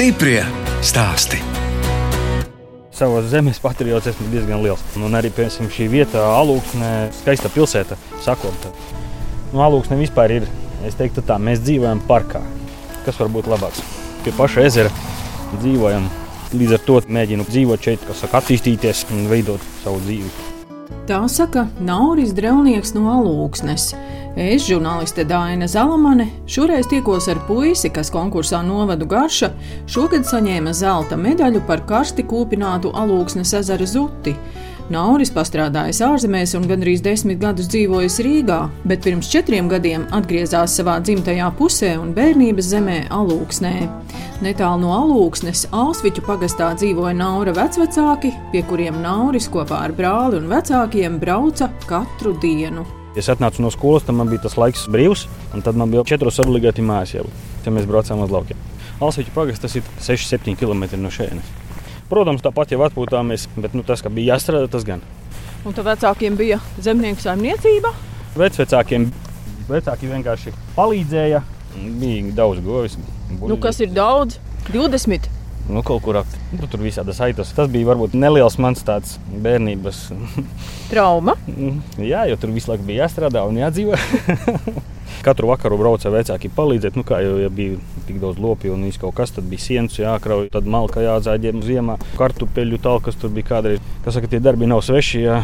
Stiprie stāsti. Savas zemes patriots esmu diezgan liels. Un arī piemēram, šī vieta, Alūksne, skaista pilsēta, sakota. Nu, Alūksne vispār ir, es teiktu, tā, mēs dzīvojam parkā. Kas var būt labāks? Pie paša ezera dzīvojam. Līdz ar to mēģinu dzīvot šeit, kas saka, attīstīties un veidot savu dzīvi. Tā saka Nauris Drelnieks no Alūksnes. Es, žurnāliste Dāna Zalamane, šoreiz tikos ar puisi, kas konkursā novadu garša, šogad saņēma zelta medaļu par karsti kūpinātu Alūksnes ezera zuti. Nauris pastrādājis ārzemēs un gandrīz desmit gadus dzīvojis Rīgā, bet pirms četriem gadiem atgriezās savā dzimtajā pusē un bērnības zemē Alūksnē. Netālu no Alūksnes Alsviķu pagastā dzīvoja Naura vecvecāki, pie kuriem Nauris kopā ar brāli un vecākiem brauca katru dienu. Es atnācu no skolas, tad man bija tas laiks brīvs, un tad man bija četros obligāti mājas jau. Tad mēs braucām uz laukiem. Alsviķu pagasts tas ir 6-7 km no šejienes. Protams, tāpat jau atpūtāmies, bet nu, tas, ka bija jāstrādā, tas gan. Un tam vecākiem bija zemnieku saimniecība? Vecākiem vecāki vienkārši palīdzēja. Bija daudz govis. Nu, kas ir daudz? 20. Nu, kaut kur nu, tur visādas aitas. Tas bija varbūt neliels mans tāds bērnības trauma. Jā, jo tur visu laiku bija jāstrādā un jādzīvo. Katru vakaru brauca vecāki palīdzēt, nu kā jau ja bija tik daudz lopi un kaut kas, tad bija sienas jākrauj, tad malka jādzēģē ziemā, kartupeļu talkas tur bija kādreiz. Kas saka, tie darbi nav sveši, jā,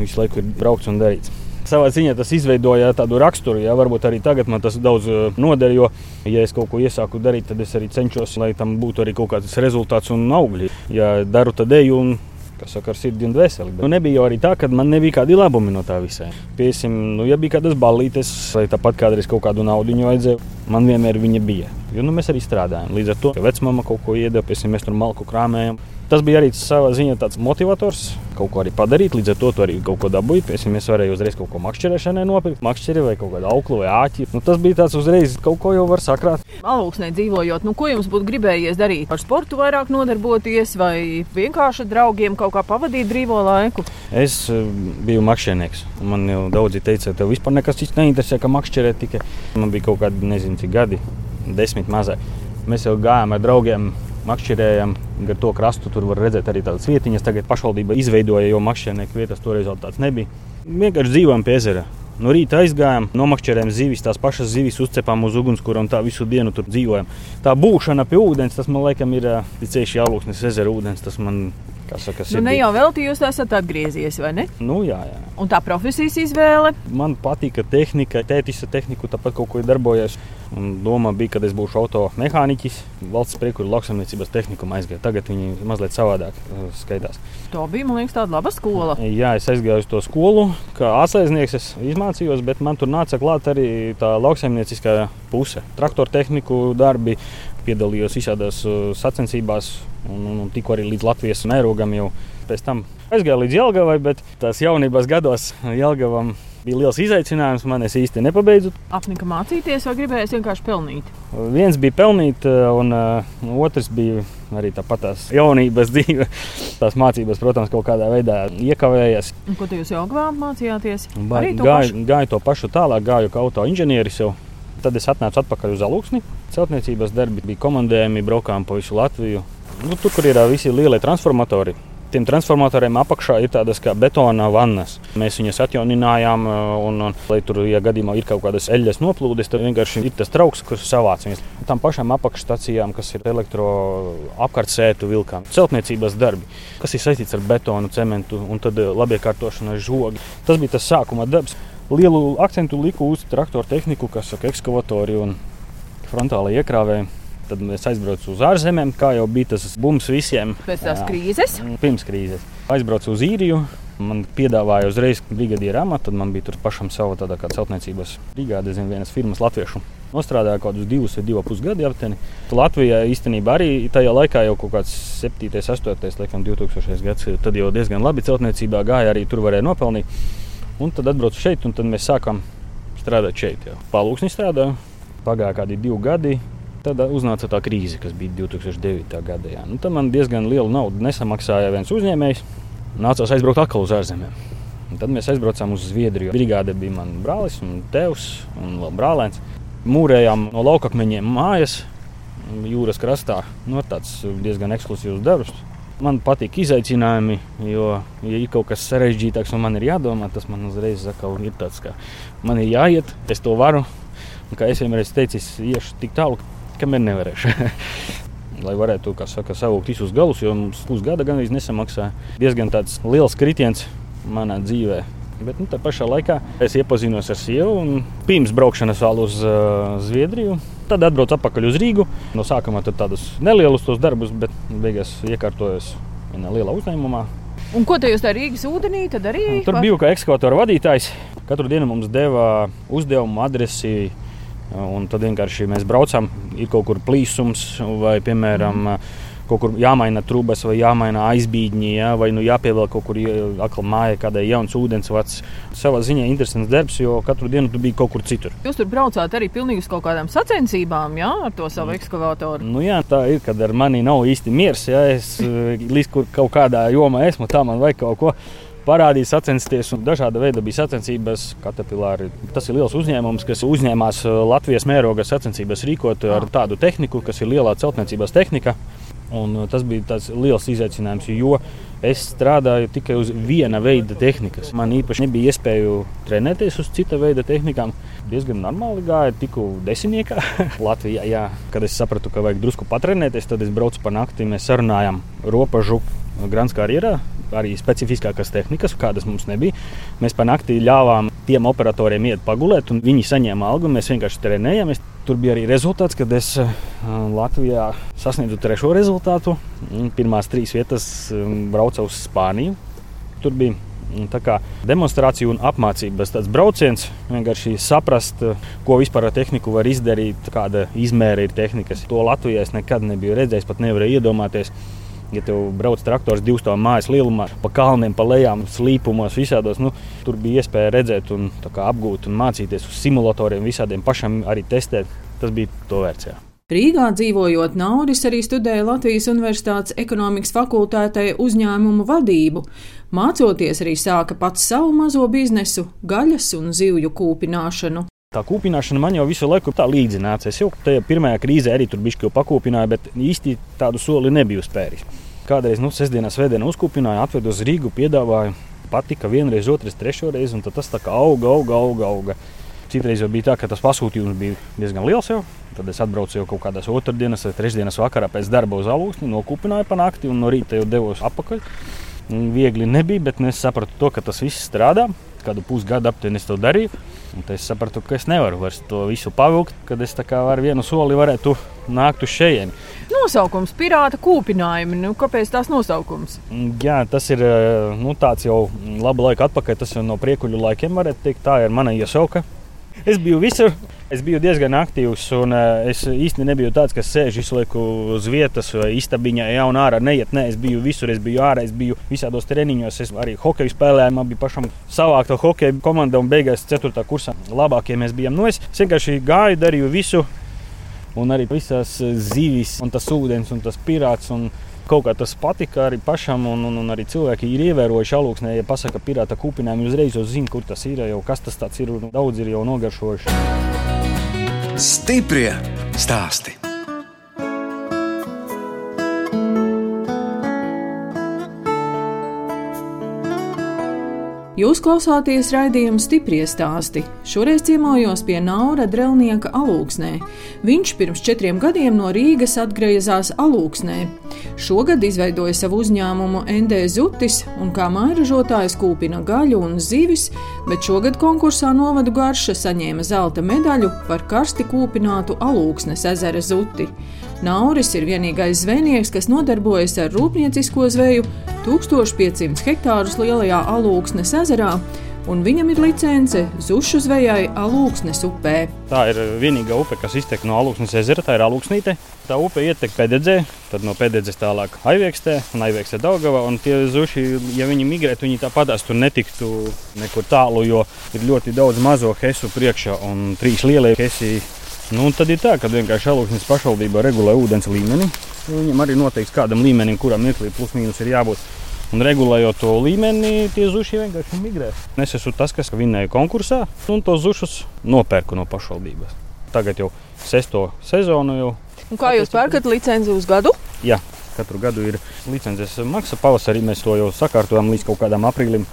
visu laiku ir braukts un darīts savā ziņā tas izveidoja tādu raksturu. Jā, varbūt arī tagad man tas daudz noder, jo, ja es kaut ko iesāku darīt, tad es arī cenšos, lai tam būtu arī kaut kāds rezultāts un augļi. Ja daru, tad eju un kas saka, ar sirdi un dvēseli. Nu, nebija jau arī tā, ka man nebija kādi labumi no tā visā. Piesim, nu, ja bija kādas ballītes, vai tāpat kādreiz kaut kādu naudu vajadzēja, man vienmēr viņa bija. Jo nu, mēs arī strādājam. Līdz ar to, ka vecmāma kaut ko iedeva, piesim, mēs tur malku krāmējam. Tas bija arī savā ziņā tāds motivators, kaut ko arī padarīt. Līdz ar to arī kaut ko dabūju. Piemēram, es varēju uzreiz kaut ko makšķerēšanai nopirkt, makšķeri vai kaut kādu auklu vai āķi. Nu, tas bija tāds uzreiz kaut ko jau var sakrāt. Alūksnē dzīvojot, nu, ko jums būtu gribējies darīt? Ar sportu vairāk nodarboties vai vienkārši draugiem kaut kā pavadīt brīvo laiku? Es uh, biju makšķernieks. Man jau daudzi teica, tev vispār nekas cits neinteresē, ka makšķerē tikai. Man bija kaut kādi, nezinu, cik gadi, desmit mazāk. Mēs jau gājām ar draugiem makšķerējam. Gar to krastu tur var redzēt arī tādas vietiņas. Tagad pašvaldība izveidoja, jo makšķernieku vietas toreiz vēl tāds nebija. Vienkārši dzīvojam pie ezera. No rīta aizgājām, nomakšķerējām zivis, tās pašas zivis uzcepām uz ugunskura un tā visu dienu tur dzīvojam. Tā būšana pie ūdens, tas man laikam ir ceļš jālūksnes ezera ūdens. Tas man Saka, nu, ne jau veltī jūs esat atgriezies, vai ne? Nu, jā, jā. Un tā profesijas izvēle? Man patika tehnika, tētis ar tehniku, tāpat kaut ko darbojos. Un doma bija, ka es būšu automehāniķis. Valsts priekšā lauksaimniecības tehniku aizgāju. Tagad viņi mazliet savādāk uh, skaitās. Tā bija, liekas, tāda laba skola. Jā, es aizgāju uz to skolu, kā atslēdznieks. Es izmācījos, bet man tur nāca klāt arī tā lauksaimnieciskā puse. Traktoru tehniku darbi, piedalījos visādās uh, sacensībās un, un, un tikko arī līdz Latvijas mērogam pēc tam aizgāju līdz Jelgavai, bet tās jaunības gados Jelgavam bija liels izaicinājums. Man es īsti nepabeidzu. Apnika mācīties, vai gribēju vienkārši pelnīt? Viens bija pelnīt, un uh, otrs bija arī tāpat tās jaunības dzīve. Tās mācības, protams, kaut kādā veidā iekavējas. Un, ko jūs jau mācījāties? Ba gāju, gāju to pašu tālāk, gāju kā auto inženieris. Jau. Tad es atnācu atpakaļ uz Aluksni. Celtniecības darbi bija komandējumi, braukām pa visu Latviju. Nu, tur, kur ir visi lielie transformatori, tiem transformatoriem apakšā ir tādas kā betona vannas. Mēs viņus atjauninājām, un, un lai tur, ja gadījumā ir kaut kādas eļļas noplūdes, tad vienkārši ir tas trauks, kurš savāc viņus. Tam pašām apakšstacijām, kas ir elektroapkārtsētu vilkām, celtniecības darbi, kas ir saistīts ar betonu, cementu un tad labiekārtošanu ar žogu. Tas bija tas sākuma darbs. Lielu akcentu liku uz traktoru tehniku, kas ir ekskavatori un frontālai iekrāvēji. Tad es aizbraucu uz ārzemēm, kā jau bija tas bums visiem. Pēc tās krīzes? Pirms krīzes. Aizbraucu uz īriju. Man piedāvāja uzreiz brigadiera amatu, tad man bija tur pašam sava tāda kā celtniecības brigāde, zem vienas firmas latviešu. Nostrādāju kaut kādus divus vai divus pusgadus aptuveni. Latvijā īstenībā arī tajā laikā jau kaut kāds 7, 8, laikam 2000 gads. Tad jau diezgan labi celtniecībā gāja, arī tur varēja nopelnīt. Un tad atbraucu šeit, un tad mēs sākām strādāt šeit. Palūksni strādāju. Pagāja kādi divi gadi. Tad uznāca tā krīze, kas bija 2009. gadā. Nu, tad man diezgan lielu naudu nesamaksāja viens uzņēmējs. Nācās aizbraukt atkal uz ārzemēm. Un tad mēs aizbraucām uz Zviedriju. Brigāde bija mans brālis un tēvs un brālēns. Mūrējām no laukakmeņiem mājas. jūras krastā. Nu, tāds diezgan ekskluzīvs darbs. Man patīk izaicinājumi, jo, ja ir kaut kas sarežģītāks un man ir jādomā, tas man uzreiz ir tāds, ka man ir jāiet, es to varu. Un, kā es vienmēr teicu, es iešu tik tālu, kamēr nevarēšu. Lai varētu saka, savākt visus galus, jo mums pusgada gan nesamaksāja. Diezgan liels kritiens manā dzīvēm. Bet nu, tā pašā laikā es iepazinos ar sievu un pirms braukšanas vēl uz uh, Zviedriju. Tad atbraucu atpakaļ uz Rīgu. No sākuma tādus nelielus tos darbus, bet beigās iekārtojos vienā lielā uzņēmumā. Un ko te jūs tajā Rīgas ūdenī darījāt? Tur biju kā ekskavātora vadītājs. Katru dienu mums deva uzdevumu, adresi. Un tad vienkārši mēs braucam, ir kaut kur plīsums vai, piemēram, mm kaut kur jāmaina trūkas, vai jāmaina aizbīdņi, ja, vai nu jāpievēl kaut kur atkal mājā kādai jauns ūdensvads. Savā ziņā interesants darbs, jo katru dienu tu biji kaut kur citur. Jūs tur braucāt arī pilnīgi uz kaut kādām sacensībām, jā, ar to savu ekskavātoru. Nu, jā, tā ir, kad ar mani nav īsti miers, ja es līdz kur kaut kādā jomā esmu, tā man vajag kaut ko parādīja sacensties. Dažāda veida bija sacensības. Caterpillar tas ir liels uzņēmums, kas uzņēmās Latvijas mēroga sacensības rīkot ar tādu tehniku, kas ir lielā celtniecības tehnika. Un uh, tas bija liels izaicinājums, jo es strādāju tikai uz viena veida tehnikas. Man īpaši nebija iespēju trenēties uz cita veida tehnikām. Diezgan normāli gāja, tiku desmitniekā Latvijā. Jā. Kad es sapratu, ka vajag drusku patrenēties, tad es braucu pa nakti. Mēs sarunājām robežu Grāns karjerā, arī specifiskākas tehnikas, kādas mums nebija. Mēs pa nakti ļāvām tiem operatoriem iet pagulēt, un viņi saņēma algu. Mēs vienkārši trenējāmies. Tur bija arī rezultāts, kad es uh, Latvijā sasniedzu trešo rezultātu. Pirmās trīs vietas um, braucu uz Spāniju. Tur bija kā, demonstrācija un apmācības tāds brauciens. Vienkārši saprast, uh, ko vispār ar tehniku var izdarīt, kāda izmēra ir tehnikas. To Latvijā es nekad nebiju redzējis, pat nevarēju iedomāties. Ja tev brauc traktors divu stāvu mājas lielumā, pa kalniem, pa lejām, slīpumos, visādos, nu, tur bija iespēja redzēt, un, kā, apgūt un mācīties uz simulatoriem, visādiem pašam arī testēt. Tas bija to vērts. Jā. Rīgā dzīvojot, Nauris arī studēja Latvijas Universitātes ekonomikas fakultātē uzņēmumu vadību. Mācoties, arī sāka pats savu mazo biznesu, gaļas un zivju kūpināšanu. Tā kūpināšana man jau visu laiku tā līdzināts. Es jau tajā pirmajā krīzē arī tur biju pakūpināju, bet īsti tādu soli nebiju spēris. Kādreiz, nu, sestdienā, svētdienā uzkūpināju, atvedu uz Rīgu, piedāvāju. Patika vienreiz, otrais, trešo reizi, un tas tā kā auga, auga, auga. auga. Citreiz jau bija tā, ka tas pasūtījums bija diezgan liels. Jau. Tad es atbraucu jau kaut kādās otrdienas vai trešdienas vakarā pēc darba uz alūksni, nokūpināju pa nakti un no rīta jau devos atpakaļ. Viegli nebija, bet es sapratu, to, ka tas viss strādā. Kādu pusgadu aptuveni es to darīju. Un es sapratu, ka es nevaru vairs to visu pavilkt, kad es ar vienu soli varētu nākt uz šejieni. Nosaukums pirāta kūpinājumi. Nu, kāpēc tās nosaukums? Jā, tas ir eh, nu, tāds jau labu laiku atpakaļ. Tas jau no priekuļu laikiem, varētu teikt, tā ir mana iesauka. Es biju visur. Es biju diezgan aktīvs, un uh, es īstenībā nebiju tāds, kas sēž visu laiku uz vietas, vai istabiņā, ja un ārā neiet. Nē, es biju visur, es biju ārā, es biju visādos treniņos, es arī hokeju spēlēju. Man bija pašam savākta hokeja komanda, un beigās 4. kursā labākie mēs bijām. Nu, es vienkārši gāju, darīju visu, un arī visas zivis, un tas ūdens, un tas pirāts. Un Kaut kā tas patika arī pašam, un, un, un arī cilvēki ir ievērojuši alūksnē. Ja pasaka, pirāta kūpinājumi uzreiz jau zina, kur tas ir, jau kas tas ir. Daudz ir jau nogaršojuši. Stiprie stāstī! Jūs klausāties raidījuma stipri stāstī. Šoreiz ciemojos pie Naura Drelnieka alūksnē. Viņš pirms četriem gadiem no Rīgas atgriezās alūksnē. Šogad izveidoja savu uzņēmumu ND Zutis un kā mairažotājs kūpina gaļu un zivis, bet šogad konkursā novadu garša saņēma zelta medaļu par karsti kūpinātu alūksnes ezera zuti. Nauris ir vienīgais zvejnieks, kas nodarbojas ar rūpniecisko zveju 1500 hektārus lielajā Alūksnes ezerā, un viņam ir licence zušu zvejai Alūksnes upē. Tā ir vienīgā upe, kas iztek no Alūksnes ezera, tā ir Alūksnīte. Tā upe ietek pēdedzē, tad no pēdedzes tālāk aiviekstē, un aiviekstē Daugavā, un tie zuši, ja viņi migrētu, viņi tāpatās tur netiktu nekur tālu, jo ir ļoti daudz mazo hesu priekšā, un trīs lielie hesi Nu, tad ir tā, ka vienkārši Alūksnes pašvaldība regulē ūdens līmeni. Viņam arī noteikts, kādam līmenim, kuram mirklī plus mīnus ir jābūt. Un regulējot to līmeni, tie zuši vienkārši migrē. Es esmu tas, kas vinnēja konkursā, un tos zušus nopērku no pašvaldības. Tagad jau sesto sezonu jau Un kā jūs pērkat licenci uz gadu? Jā, katru gadu ir licences maksa. Pavasarī mēs to jau sakārtojam līdz kaut kādam aprīlim.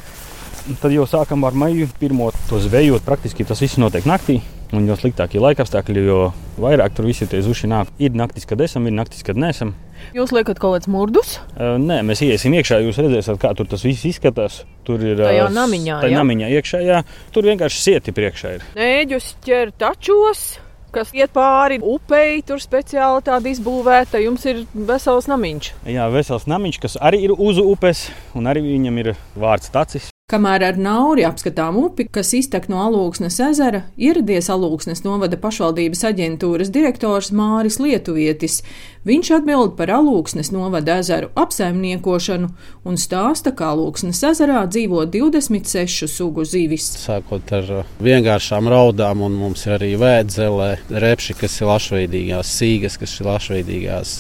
Tad jau sākam ar maiju pirmo to zvejot. Praktiski tas viss notiek naktī. Un jo sliktākie laikapstākļi, jo vairāk tur visi tie zuši nāk. Ir naktis, kad esam, ir naktis, kad nesam. Jūs liekat kaut kādus murdus? Uh, nē, mēs iesim iekšā, jūs redzēsiet, kā tur tas viss izskatās. Tur ir tā jau namiņā. Tā ir namiņā iekšā, jā. Tur vienkārši sieti priekšā ir. Nēģus ķer tačos kas iet pāri upei, tur speciāli tāda izbūvēta. Jums ir vesels namiņš. Jā, vesels namiņš, kas arī ir uz upes, un arī viņam ir vārds tacis. Kamēr ar nauri apskatām upi, kas iztek no Alūksnes ezera, ieradies Alūksnes novada pašvaldības aģentūras direktors Māris Lietuvietis. Viņš atbild par Alūksnes novada ezeru apsaimniekošanu un stāsta, ka Alūksnes ezerā dzīvo 26 sugu zivis. Sākot ar vienkāršām raudām, un mums ir arī vēdzelē, repši, kas ir lašveidīgās, sīgas, kas ir lašveidīgās,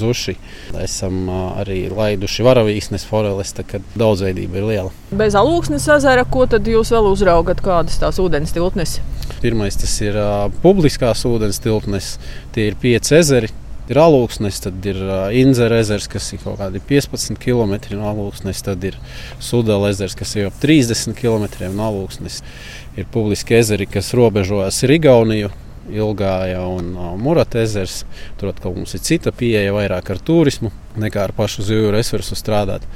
zuši. Esam arī laiduši varavīksnes foreles, tā kā daudzveidība ir liela. Bez Alūksnes ezera, ko tad jūs vēl uzraugat, kādas tās ūdens tilpnes? Pirmais tas ir uh, publiskās ūdens tilpnes, tie ir pieci ezeri. Ir alūksnes, tad ir Inzera ezers, kas ir kaut kādi 15 km no alūksnes, tad ir Sudala ezers, kas ir jau 30 km no alūksnes. Ir publiski ezeri, kas robežojas ar Igauniju, Ilgāja un Murata ezers. Tur atkal mums ir cita pieeja, vairāk ar turismu nekā ar pašu zivju resursu strādāt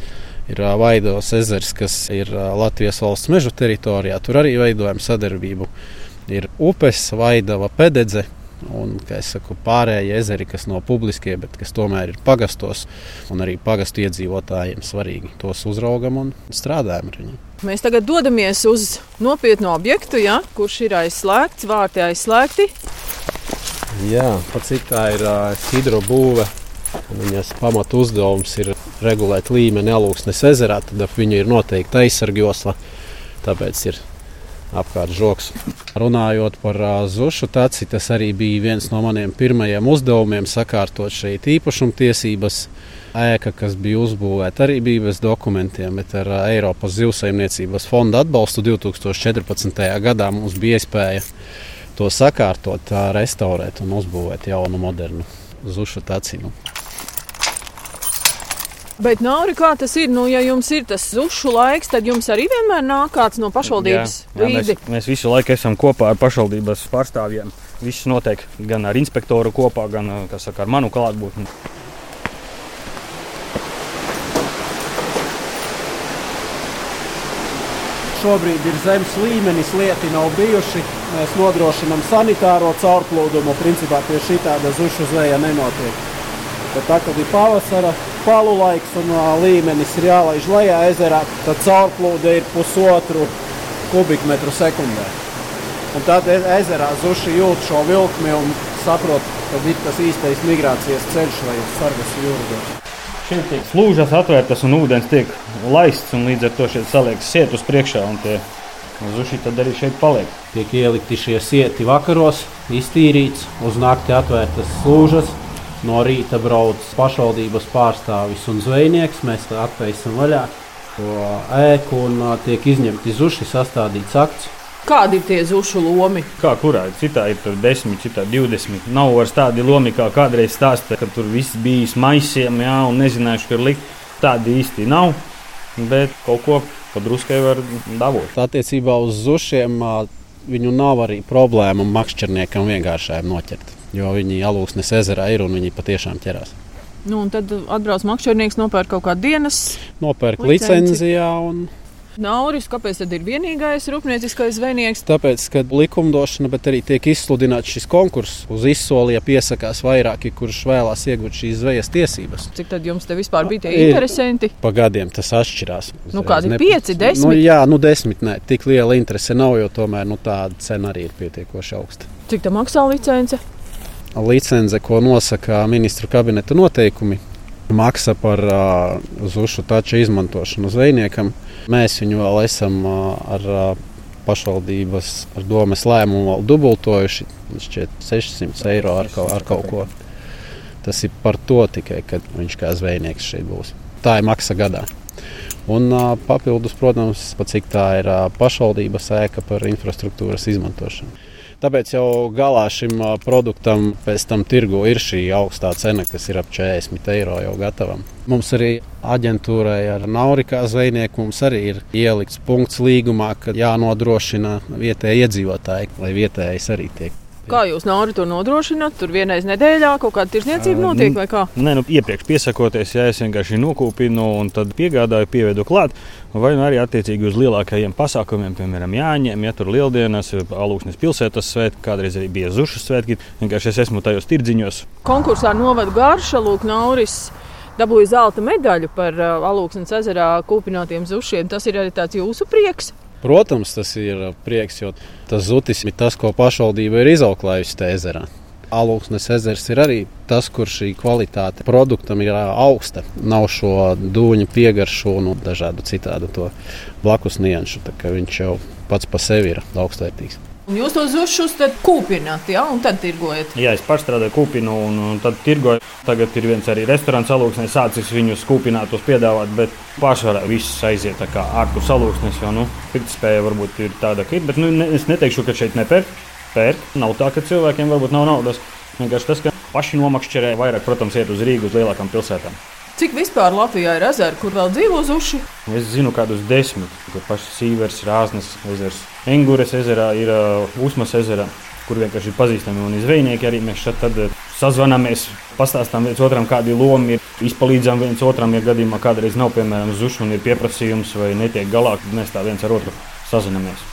ir Vaidos ezers, kas ir Latvijas valsts meža teritorijā. Tur arī veidojam sadarbību. Ir upes, Vaidava, Pededze. Un, kā jau saku, pārējie ezeri, kas nav publiskie, bet kas tomēr ir pagastos, un arī pagastu iedzīvotājiem svarīgi. Tos uzraugam un strādājam ar viņiem. Mēs tagad dodamies uz nopietnu objektu, ja, kurš ir aizslēgts, vārti aizslēgti. Jā, pat cik tā ir uh, hidrobūve Viņas pamatu uzdevums ir regulēt līmeni alūksnes ezerā, tad ap viņu ir noteikti aizsargjosla. Tāpēc ir apkārt žoks. Runājot par uh, zušu taci, tas arī bija viens no maniem pirmajiem uzdevumiem sakārtot šeit īpašumtiesības. Ēka, kas bija uzbūvēta, arī bija bez dokumentiem, bet ar uh, Eiropas zivsaimniecības fonda atbalstu 2014. gadā mums bija iespēja to sakārtot, restaurēt un uzbūvēt jaunu, modernu zušu tacinu. Bet nav arī kā tas ir. Nu, ja jums ir tas zušu laiks, tad jums arī vienmēr nāk kāds no pašvaldības līdzi. Mēs, mēs visu laiku esam kopā ar pašvaldības pārstāvjiem. Viss notiek gan ar inspektoru kopā, gan saka, ar manu klātbūtni. Šobrīd ir zemes līmenis, lieti nav bijuši. Mēs nodrošinām sanitāro caurplūdumu. Principā pie šī tāda zušu zveja nenotiek. Bet tā, kad ir pavasara palu laiks un uh, līmenis ir jālaiž lejā ezerā, tad caurplūde ir pusotru kubikmetru sekundē. Un tad e, ezerā zuši jūt šo vilkmi un saprot, ka ir tas īstais migrācijas ceļš, lai sargas jūru. Šeit tiek slūžas atvērtas un ūdens tiek laists, un līdz ar to šeit saliekas sietus priekšā, un tie zuši tad arī šeit paliek. Tiek ielikti šie sieti vakaros, iztīrīts, uz nakti atvērtas slūžas, No rīta brauc pašvaldības pārstāvis un zvejnieks. Mēs atveisim vaļā to ēku un tiek izņemti zuši, sastādīts akts. Kādi ir tie zušu lomi? Kā kurā? Citā ir 10, citā 20. Nav vairs tādi lomi, kā kādreiz stāstīja, ka tur viss bija maisiem, jā, un nezinājuši, kur likt. Tādi īsti nav, bet kaut ko padruskai var dabūt. Attiecībā uz zušiem viņu nav arī problēma makšķerniekam vienkāršajam noķert jo viņi alūksnes ezerā ir un viņi patiešām ķerās. Nu, tad atbrauc makšķernieks, nopērk kaut kādu dienas nopērk licenzijā. Un... Nauris, kāpēc tad ir vienīgais rūpnieciskais zvejnieks? Tāpēc, ka likumdošana, bet arī tiek izsludināts šis konkurss. Uz izsoli, ja piesakās vairāki, kurš vēlās iegūt šīs zvejas tiesības. Cik tad jums te vispār bija tie interesanti? Pa gadiem tas atšķirās. Nu, kādi ne... pieci, desmit? Nu, jā, nu desmit, nē, tik liela interese nav, jo tomēr nu, tāda cena arī ir pietiekoši augsta. Cik tā maksā licence? Licence, ko nosaka ministru kabineta noteikumi. Maksa par uh, zušu taču izmantošanu zvejniekam. Mēs viņu vēl esam uh, ar uh, pašvaldības ar domas lēmumu dubultojuši. Šķiet, 600 eiro ar, kaut, ar kaut ko. Tas ir par to tikai, ka viņš kā zvejnieks šeit būs. Tā ir maksa gadā. Un papildus, protams, cik tā ir pašvaldības ēka par infrastruktūras izmantošanu. Tāpēc jau galā šim produktam pēc tam tirgu ir šī augstā cena, kas ir ap 40 eiro jau gatavam. Mums arī aģentūrai ar Naurikā zvejnieku mums arī ir ielikts punkts līgumā, ka jānodrošina vietējie iedzīvotāji, lai vietējais arī tiek Kā jūs Nāri to nodrošināt? Tur vienreiz nedēļā kaut kāda tirsniecība notiek vai kā? Nē, nu, iepriekš piesakoties, ja es vienkārši nokūpinu un tad piegādāju, pievedu klāt. Vai nu arī attiecīgi uz lielākajiem pasākumiem, piemēram, Jāņiem, ja tur lieldienas, Alūksnes pilsētas svētki, kādreiz arī bija Zušu svētki. Vienkārši es esmu tajos tirdziņos. Konkursā novada garša, Lūk, Nauris dabūja zelta medaļu par uh, Alūksnes ezerā kūpinātiem zušiem. Tas ir arī tāds jūsu prieks. Protams, tas ir prieks, jo tas zutis ir tas, ko pašvaldība ir izauklējusi tajā ezerā. Alūksnes ezers ir arī tas, kur šī kvalitāte produktam ir augsta. Nav šo dūņu piegaršu un dažādu citādu blakus nianšu. Viņš jau pats par sevi ir augstvērtīgs. Un jūs tos zušus kūpināt, ja, un tad tirgojat? Jā, es pārstrādāju kūpinu un, un tad tirgoju. Tagad ir viens arī restorāns salūksnē, sācis viņus kūpinātos piedāvāt, bet pārsvarā viss aiziet ārpus salūksnes, jo, nu, pirktspēja varbūt ir tāda, ka ir, bet nu, ne, es neteikšu, ka šeit nepērk. Pērk. Nav tā, ka cilvēkiem varbūt nav naudas. Vienkārši tas, ka paši nomakšķerē vairāk, protams, iet uz Rīgu, uz lielākām pilsētām. Cik vispār Latvijā ir ezeri, kur vēl dzīvo zuši? Es zinu, kādus desmit, kur paši Sīvers, Rāznes ezers, Engures ezerā, ir uh, Usmas ezerā, kur vienkārši ir pazīstami un zvejnieki. Arī mēs šeit tad sazvanāmies, pastāstām viens otram, kādi lomi ir, izpalīdzam viens otram, ja gadījumā kādreiz nav, piemēram, zuši un ir pieprasījums vai netiek galā, tad mēs tā viens ar otru sazināmies.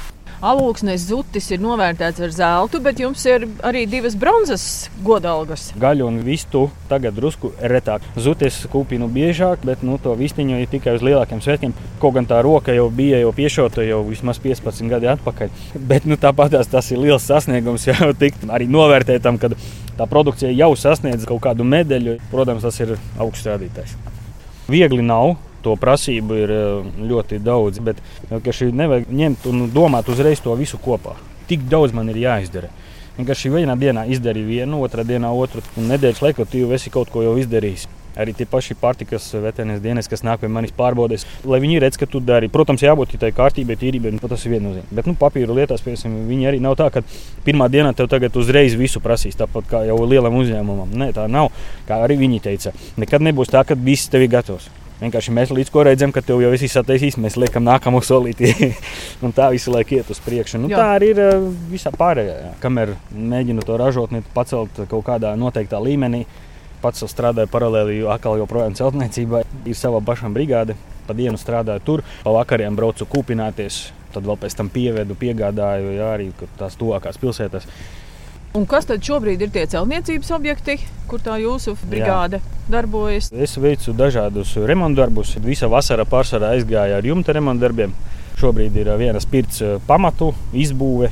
Alūksnes zutis ir novērtēts ar zeltu, bet jums ir arī divas bronzas godalgas. Gaļu un vistu tagad drusku retāk. Zutis kūpinu biežāk, bet nu, to vistiņu ir tikai uz lielākiem svētkiem. Kaut gan tā roka jau bija jau piešota jau vismaz 15 gadi atpakaļ. Bet nu, tāpat tas ir liels sasniegums jau tikt arī novērtētam, kad tā produkcija jau sasniedz kaut kādu medaļu. Protams, tas ir augsts rādītājs. Viegli nav, to prasību ir eh, ļoti daudz. Bet vienkārši nevajag ņemt un domāt uzreiz to visu kopā. Tik daudz man ir jāizdara. Vienkārši vienā dienā izdarīju vienu, otrā dienā otru, un nedēļas laikā tu jau esi kaut ko jau izdarījis. Arī tie paši pārtikas veterinārijas dienas, kas nāk pie manis pārbaudēs, lai viņi redz, ka tu dari. Protams, jābūt tai kārtībai, tīrībai, un tas ir viennozīmīgi. Bet nu, papīra lietās, piemēram, viņi arī nav tā, ka pirmā dienā tev tagad uzreiz visu prasīs, tāpat kā jau lielam uzņēmumam. Nē, tā nav. Kā arī viņi teica, nekad nebūs tā, ka viss tev ir gatavs. Vienkārši mēs līdz ko redzam, ka tev jau viss ir sataisīts, mēs liekam nākamo solīti. un tā visu laiku iet uz priekšu. Nu, tā arī ir eh, visā pārējā. Jā. Kamēr mēģinu to ražotni pacelt kaut kādā noteiktā līmenī, pats strādāju paralēli, jo atkal joprojām celtniecībā ir sava pašam brigāde. Pa dienu strādāju tur, pa vakariem braucu kūpināties, tad vēl pēc tam pievedu, piegādāju jā, arī tās tuvākās pilsētās. Un kas tad šobrīd ir tie celtniecības objekti, kur tā jūsu brigāde Jā. darbojas? Es veicu dažādus remontdarbus. Visa vasara pārsvarā aizgāja ar jumta remontdarbiem. Šobrīd ir viena spirts pamatu izbūve,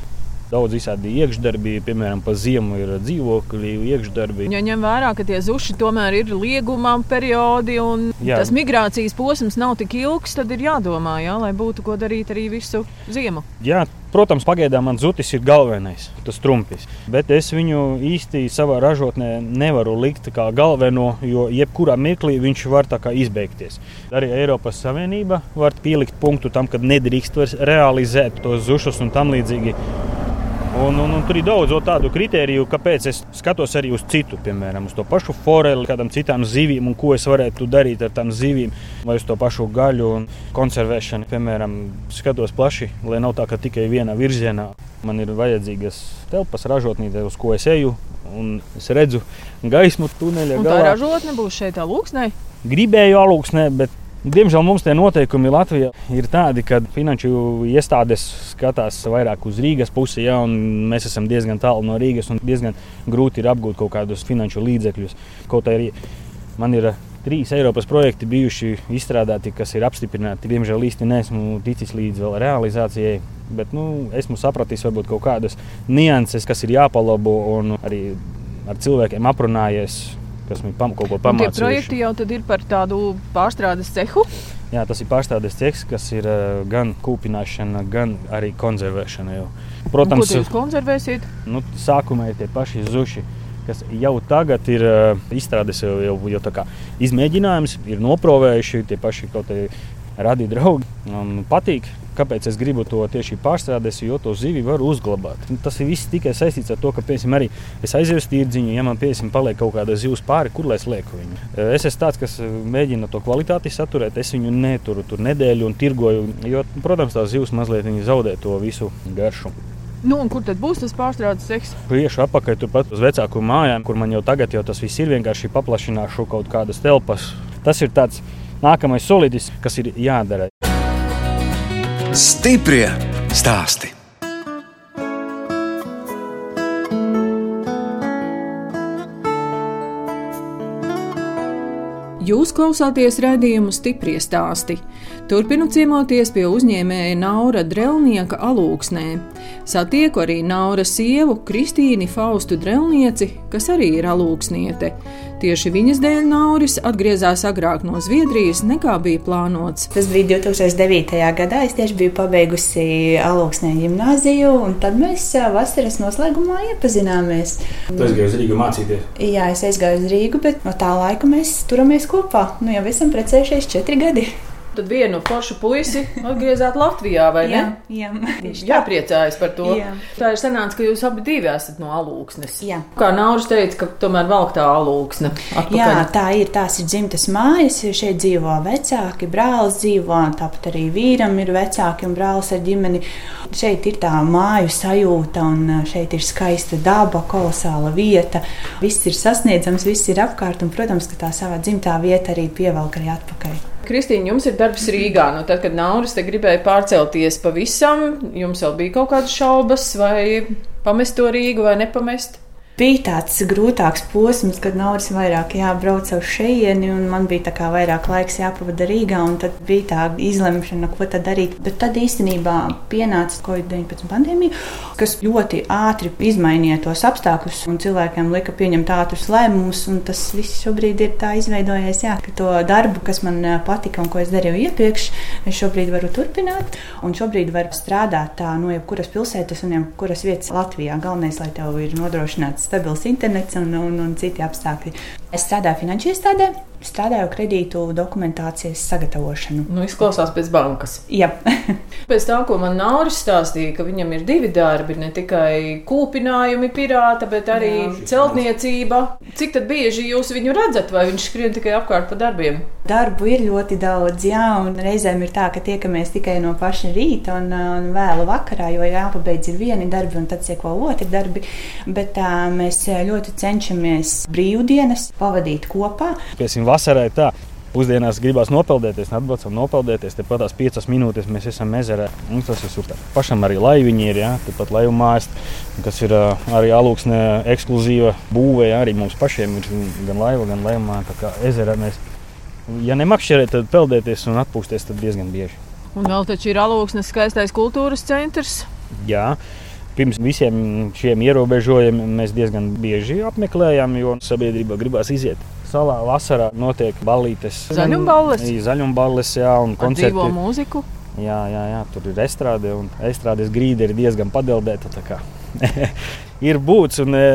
daudz visādi iekšdarbi, piemēram, pa ziemu ir dzīvokļi, iekšdarbi. Ja ņem vērā, ka tie zuši tomēr ir lieguma periodi un jā. tas migrācijas posms nav tik ilgs, tad ir jādomā, jā, lai būtu ko darīt arī visu ziemu. Jā, Protams, pagaidām man zutis ir galvenais, tas trumpis. Bet es viņu īsti savā ražotnē nevaru likt kā galveno, jo jebkurā mirklī viņš var izbeigties. Arī Eiropas Savienība var pielikt punktu tam, kad nedrīkst realizēt tos zušus un tam līdzīgi. Un, un, un tur ir daudz tādu kritēriju, kāpēc es skatos arī uz citu, piemēram, uz to pašu foreli, kādām citām zivīm, un ko es varētu darīt ar tām zivīm, vai uz to pašu gaļu un konservēšanu. Piemēram, skatos plaši, lai nav tā, ka tikai vienā virzienā man ir vajadzīgas telpas ražotnīte, uz ko es eju. Un es redzu gaismu tuneļa galā. Tā ražotne būs šeit, alūksnē? Gribēju alūksnē, bet Diemžēl mums tie noteikumi Latvijā ir tādi, ka finanšu iestādes skatās vairāk uz Rīgas pusi, ja, un mēs esam diezgan tālu no Rīgas, un diezgan grūti ir apgūt kaut kādus finanšu līdzekļus. Kaut arī man ir trīs Eiropas projekti bijuši izstrādāti, kas ir apstiprināti. Diemžēl īsti neesmu ticis līdz realizācijai, bet nu, esmu sapratis varbūt kaut kādas nianses, kas ir jāpalabo un arī ar cilvēkiem aprunājies kas man pam, kaut ko pamācīja. Tie projekti jau ir par tādu pārstrādes cehu. Jā, tas ir pārstrādes cehs, kas ir uh, gan kūpināšana, gan arī konservēšana. Jau. Protams, ko jūs konservēsiet? Nu, sākumā ir tie paši zuši. Kas jau tagad ir uh, izstrādājis jau, jau, jau izmēģinājums, ir noprovējuši tie paši kaut kādi radi draugi un patīk. Kāpēc es gribu to tieši pārstrādāt, jo to zivi var uzglabāt. Tas ir viss tikai saistīts ar to, ka, piemēram, arī es aizēju uz tīrdziņu, ja man, piemēram, paliek kaut kāda zivs pāri, kur lai es lieku viņu. Es esmu tāds, kas mēģina to kvalitāti saturēt, es viņu neturu tur nedēļu un tirgoju, jo, protams, tās zivs mazliet zaudē to visu garšu. Nu, kur tad būs tas pārstrādes seks? Iešu apakaļ turpat uz vecāku mājām, kur man jau tagad jau tas viss ir vienkārši paplašināšu kaut kādas telpas. Tas ir tāds nākamais solidis, kas ir jādara. Stiprie stāsti. Jūs klausāties redzējumu stipri stāstī. Turpinu ciemoties pie uzņēmēja Naura Drelnieka alūksnē. Satieku arī Naura sievu Kristīni Faustu Drelnieci, kas arī ir alūksniete. Tieši viņas dēļ Nauris atgriezās agrāk no Zviedrijas nekā bija plānots. Tas bija 2009. gadā. Es tieši biju pabeigusi alūksnē gimnāziju, un tad mēs vasaras noslēgumā iepazināmies. Tu aizgāji uz Rīgu mācīties? Jā, es aizgāju uz Rīgu, bet no tā laika mēs turamies kopā. Nu jau esam precējušies četri gadi. Tad vienu foršu puisi atgriezāt Latvijā, vai ne? Jā, jā. jāpriecājas par to. Jā. Tā ir sanāca, ka jūs abi divi esat no alūksnes. Jā. Kā Nauris teica, ka tomēr valk tā alūksne. Atpakaļ. Jā, tā ir. Tās ir dzimtas mājas. Šeit dzīvo vecāki, brālis dzīvo, tāpat arī vīram ir vecāki un brālis ar ģimeni. Šeit ir tā māju sajūta, un šeit ir skaista daba, kolosāla vieta. Viss ir sasniedzams, viss ir apkārt, un, protams, ka tā savā dzimtā vieta arī pievelk arī atpakaļ. Kristīna, jums ir darbs Rīgā. Nu, tad, kad Nauris gribēja pārcelties pavisam, jums jau bija kaut kādas šaubas, vai pamest to Rīgu vai nepamest? Bija tāds grūtāks posms, kad Nauris vairāk jābrauc uz šejieni, un man bija vairāk laiks jāpavada Rīgā. Tad bija tā izlemšana, ko tad darīt. Bet tad īstenībā pienāca Covid-19 pandēmija, kas ļoti ātri izmainīja tos apstākļus, un cilvēkiem lika pieņemt ātrus lēmumus. Tas viss šobrīd ir tā izveidojies, jā, ka to darbu, kas man patika un ko es darīju iepriekš, es šobrīd varu turpināt. Un šobrīd varu strādāt tā no jebkuras pilsētas un jebkuras vietas Latvijā. Galvenais, lai tev ir nodrošināts stabils internets un, un, un citi apstākļi. Es strādāju finanšu iestādē, strādāju kredītu dokumentācijas sagatavošanu. Nu, izklausās pēc bankas. Jā. pēc tā, ko man Nauris stāstīja, ka viņam ir divi darbi, ne tikai kūpinājumi pirāta, bet arī Jā. celtniecība. Cik tad bieži jūs viņu redzat, vai viņš skrien tikai apkārt pa darbiem? Darbu ir ļoti daudz, jā, un reizēm ir tā, ka tiekamies tikai no paša rīta un, un vēlu vakarā, jo jāpabeidz ir vieni darbi un tad seko otri darbi. Bet tā, mēs ļoti cenšamies brīvdienas pavadīt kopā. Piesim vasarai tā. Pusdienās gribās nopeldēties, atbraucam, nopeldēties. Tepat tās piecas minūtes mēs esam ezerā. Un tas ir super. Pašam arī laiviņi ir, ja, tāpat laivu mājas, kas ir arī alūksne ekskluzīva būve. Ja, arī mums pašiem ir gan laiva, gan laivu māja. Tā kā ezerā mēs, ja nemakšķerēt, tad peldēties un atpūsties diezgan bieži. Un vēl taču ir alūksnes skaistais kultūras centrs. Jā. Pirms visiem šiem ierobežojumiem mēs diezgan bieži apmeklējam, jo sabiedrība gribās iziet. Salā vasarā notiek ballītes, zaļumballes, zaļumballes jā, un koncerti. Dzīvo mūziku. Jā, jā, jā, tur ir estrāde, un estrādes grīda ir diezgan padeldēta. ir būts un e,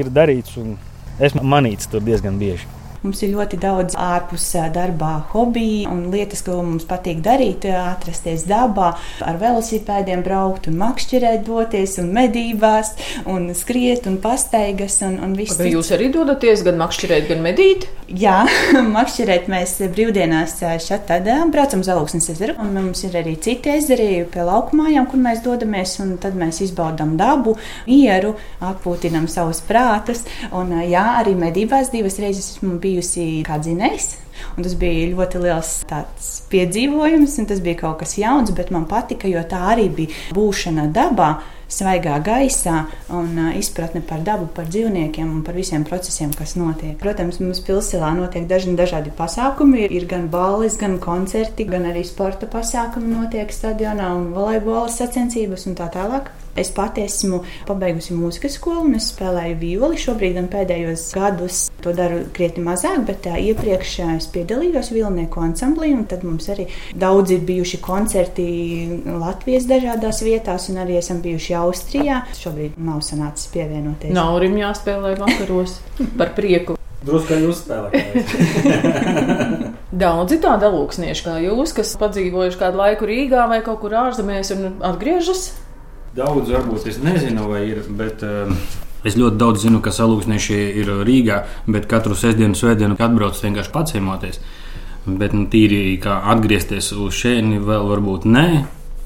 ir darīts, un esmu manīts tur diezgan bieži. Mums ir ļoti daudz ārpus darbā hobiju un lietas, ko mums patīk darīt, atrasties dabā, ar velosipēdiem braukt un makšķerēt, doties un medībās, un skriet un pastaigas. Un, un Vai jūs arī dodaties gan makšķerēt, gan medīt? Jā, makšķerēt mēs brīvdienās šeit tad braucam uz Aluksnes ezeru, un mums ir arī citi ezeri pie laukumājām, kur mēs dodamies, un tad mēs izbaudam dabu, mieru, atpūtinam savus prātus, un jā, arī medībās divas reizes esmu bijis bijusi kā dzinējs. Un tas bija ļoti liels piedzīvojums, un tas bija kaut kas jauns, bet man patika, jo tā arī bija būšana dabā, svaigā gaisā un uh, izpratne par dabu, par dzīvniekiem un par visiem procesiem, kas notiek. Protams, mums pilsētā notiek daži dažādi pasākumi. Ir gan balles, gan koncerti, gan arī sporta pasākumi notiek stadionā un volejbola sacensības un tā tālāk. Es pati esmu pabeigusi mūzikas skolu un es spēlēju violi. Šobrīd, gan pēdējos gados, to daru krietni mazāk, bet tā, iepriekš es piedalījos vilnieku ansamblī. Tad mums arī daudz ir bijuši koncerti Latvijas dažādās vietās, un arī esam bijuši Austrijā. Šobrīd nav sanācis pievienoties. Nav arī jāspēlē vakaros par prieku. Drusku jūs spēlējat. Daudzi tādi alūksnieši kā jūs, kas padzīvojuši kādu laiku Rīgā vai kaut kur ārzemēs un atgriežas? Daudz varbūt es nezinu, vai ir, bet uh, es ļoti daudz zinu, ka salūksnieši ir Rīgā, bet katru sestdienu, svētdienu atbrauc vienkārši paciemoties. Bet nu, tīri kā atgriezties uz šejieni vēl varbūt nē.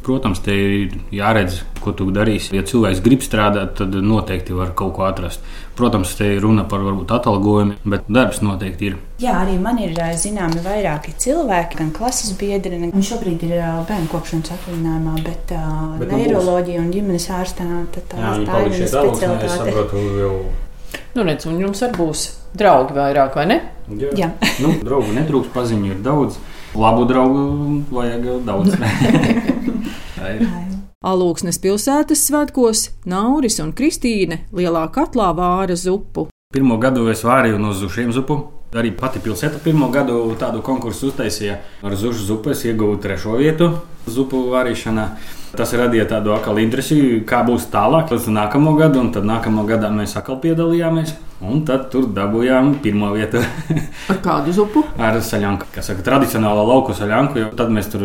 Protams, te ir jāredz, ko tu darīsi. Ja cilvēks grib strādāt, tad noteikti var kaut ko atrast. Protams, te ir runa par varbūt atalgojumu, bet darbs noteikti ir. Jā, arī man ir zināmi vairāki cilvēki, gan klases biedri. Viņš šobrīd ir bērnu kopšanas atvaļinājumā, bet, bet nu neiroloģija un ģimenes ārstā tā, Jā, tā ir viena specialitāte. Nu, redz, un jums arī būs draugi vairāk, vai ne? Jā, Jā. nu, draugu netrūks, paziņu ir daudz. Labu draugu vajag daudz. Alūksnes pilsētas svētkos Nauris un Kristīne lielā katlā vāra zupu. Pirmo gadu es vārīju no zušiem zupu. Arī pati pilsēta pirmo gadu tādu konkursu uztaisīja. Ar zušu zupu es ieguvu trešo vietu zupu vārīšanā. Tas radīja tādu atkal interesi, kā būs tālāk, līdz nākamo gadu. Un tad nākamā gadā mēs atkal piedalījāmies. Un tad tur dabūjām pirmo vietu. Ar kādu zupu? Ar saļanku, kas ir tradicionāla lauku saļanku. Tad mēs tur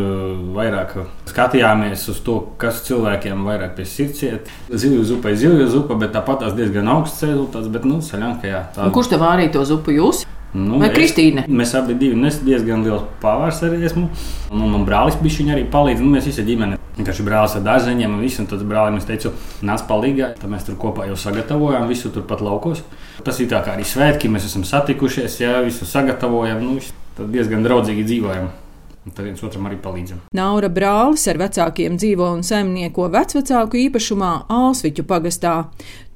vairāk skatījāmies uz to, kas cilvēkiem vairāk pie sirds iet. Zivju zupa ir zivju zupa, bet tāpat tās diezgan augsts rezultāts. Bet, nu, saļanka, jā. Tā... Kurš tev vārīja to zupu jūs? Nu, Vai Kristīne? Es, mēs abi divi nes diezgan liels pavārs arī esmu. Un man brālis bija viņa arī palīdz. Nu, mēs visi ģimene. Vienkārši brālis ar dārzeņiem un visu. Un tad brālim es teicu, nāc palīgā. Tad mēs tur kopā jau sagatavojām visu turpat laukos. Tas ir tā kā arī svētki. Mēs esam satikušies, jā, visu sagatavojam. Nu, tad diezgan draudzīgi dzīvojam. Un tad viens otram arī palīdzam. Naura brālis ar vecākiem dzīvo un saimnieko vecvecāku īpašumā Alsviķu pagastā.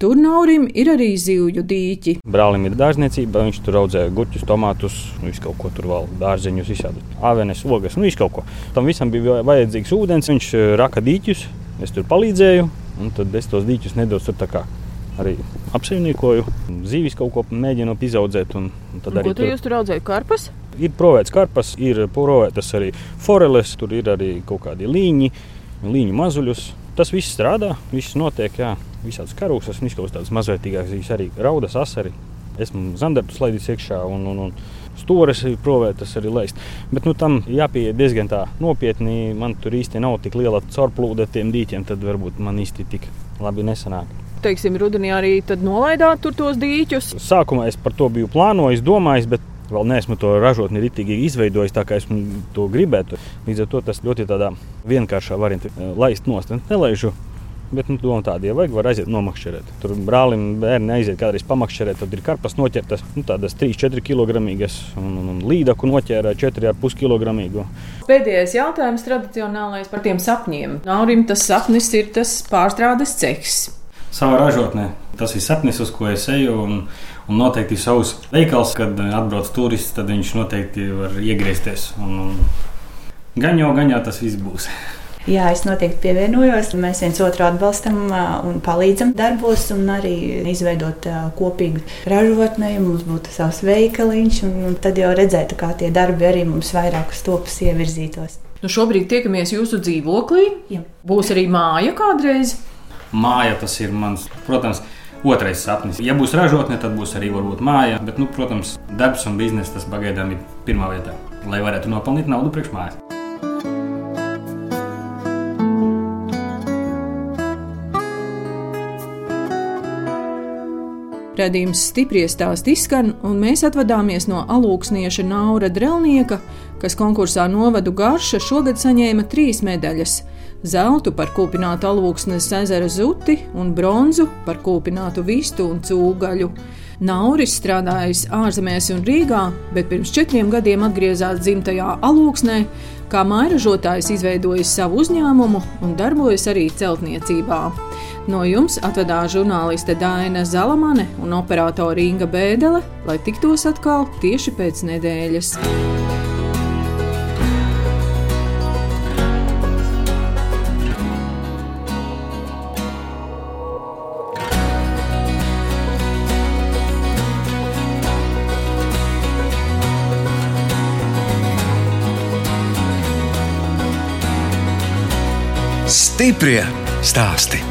Tur Naurim ir arī zivju dīķi. Brālim ir dārzniecība, viņš tur audzē gurķus, tomātus, nu, visu kaut ko tur vēl, dārzeņus, visādi avenes, ogas, nu, visu kaut ko. Tam visam bija vajadzīgs ūdens, viņš eh, raka dīķus, es tur palīdzēju, un tad es tos dīķus nedaudz tur tā kā arī apsaimniekoju, zīvis kaut ko mēģinu izaudzēt. Un, un tad un arī tur jūs tur audzējat karpas? Ir provēts karpas, ir provētas arī foreles, tur ir arī kaut kādi līņi, līņu mazuļus. Tas viss strādā, viss notiek, jā, visādas karūsas, un izklausās tādas mazvērtīgākas, arī raudas, asari. Esmu zandartus laidis iekšā un, un, un stūres ir provētas arī laist. Bet nu, tam jāpieiet diezgan tā nopietni. Man tur īsti nav tik liela caurplūde tiem dīķiem, tad varbūt man īsti tik labi nesanāk teiksim, rudenī arī nolaidāt tos dīķus? Sākumā es par to biju plānojis, domājis, bet vēl neesmu to ražotni ritīgi izveidojis tā, kā es to gribētu. Līdz ar to tas ļoti tādā vienkāršā variantā eh, laist nost. Nelaižu Bet nu, doma tāda, ja vajag, var aiziet nomakšķerēt. Tur brālim bērni aiziet kādreiz pamakšķerēt, tad ir karpas noķertas, nu, tādas 3-4 kg un, un, un līdaku noķēra 4,5 kg. Pēdējais jautājums tradicionālais par tiem sapņiem. Naurim tas sapnis ir tas pārstrādes cehs savā ražotnē. Tas ir sapnis, uz ko es eju. Un, un noteikti savs veikals, kad atbrauc turists, tad viņš noteikti var iegriezties. Un, un gan jau, gan jau tas viss būs. Jā, es noteikti pievienojos. Mēs viens otru atbalstam un palīdzam darbos, un arī izveidot kopīgu ražotni. Mums būtu savs veikaliņš, un tad jau redzētu, kā tie darbi arī mums vairāk uz topas ievirzītos. Nu šobrīd tiekamies jūsu dzīvoklī. Jā. Būs arī māja kādreiz māja tas ir mans, protams, otrais sapnis. Ja būs ražotne, tad būs arī varbūt māja, bet, nu, protams, darbs un biznesa tas pagaidām ir pirmā vietā, lai varētu nopelnīt naudu priekš mājas. Radījums stipri stāst izskan, un mēs atvadāmies no alūksnieša Naura Drelnieka, kas konkursā novadu garša šogad saņēma trīs medaļas zeltu par kūpinātu alūksnes ezera zuti un bronzu par kūpinātu vistu un cūgaļu. Nauris strādājis ārzemēs un Rīgā, bet pirms četriem gadiem atgriezās dzimtajā alūksnē, kā mairažotājs izveidojis savu uzņēmumu un darbojas arī celtniecībā. No jums atvedās žurnāliste Dāna Zalamane un operātore Inga Bēdelē, lai tiktos atkal tieši pēc nedēļas. Stiprie stāsti.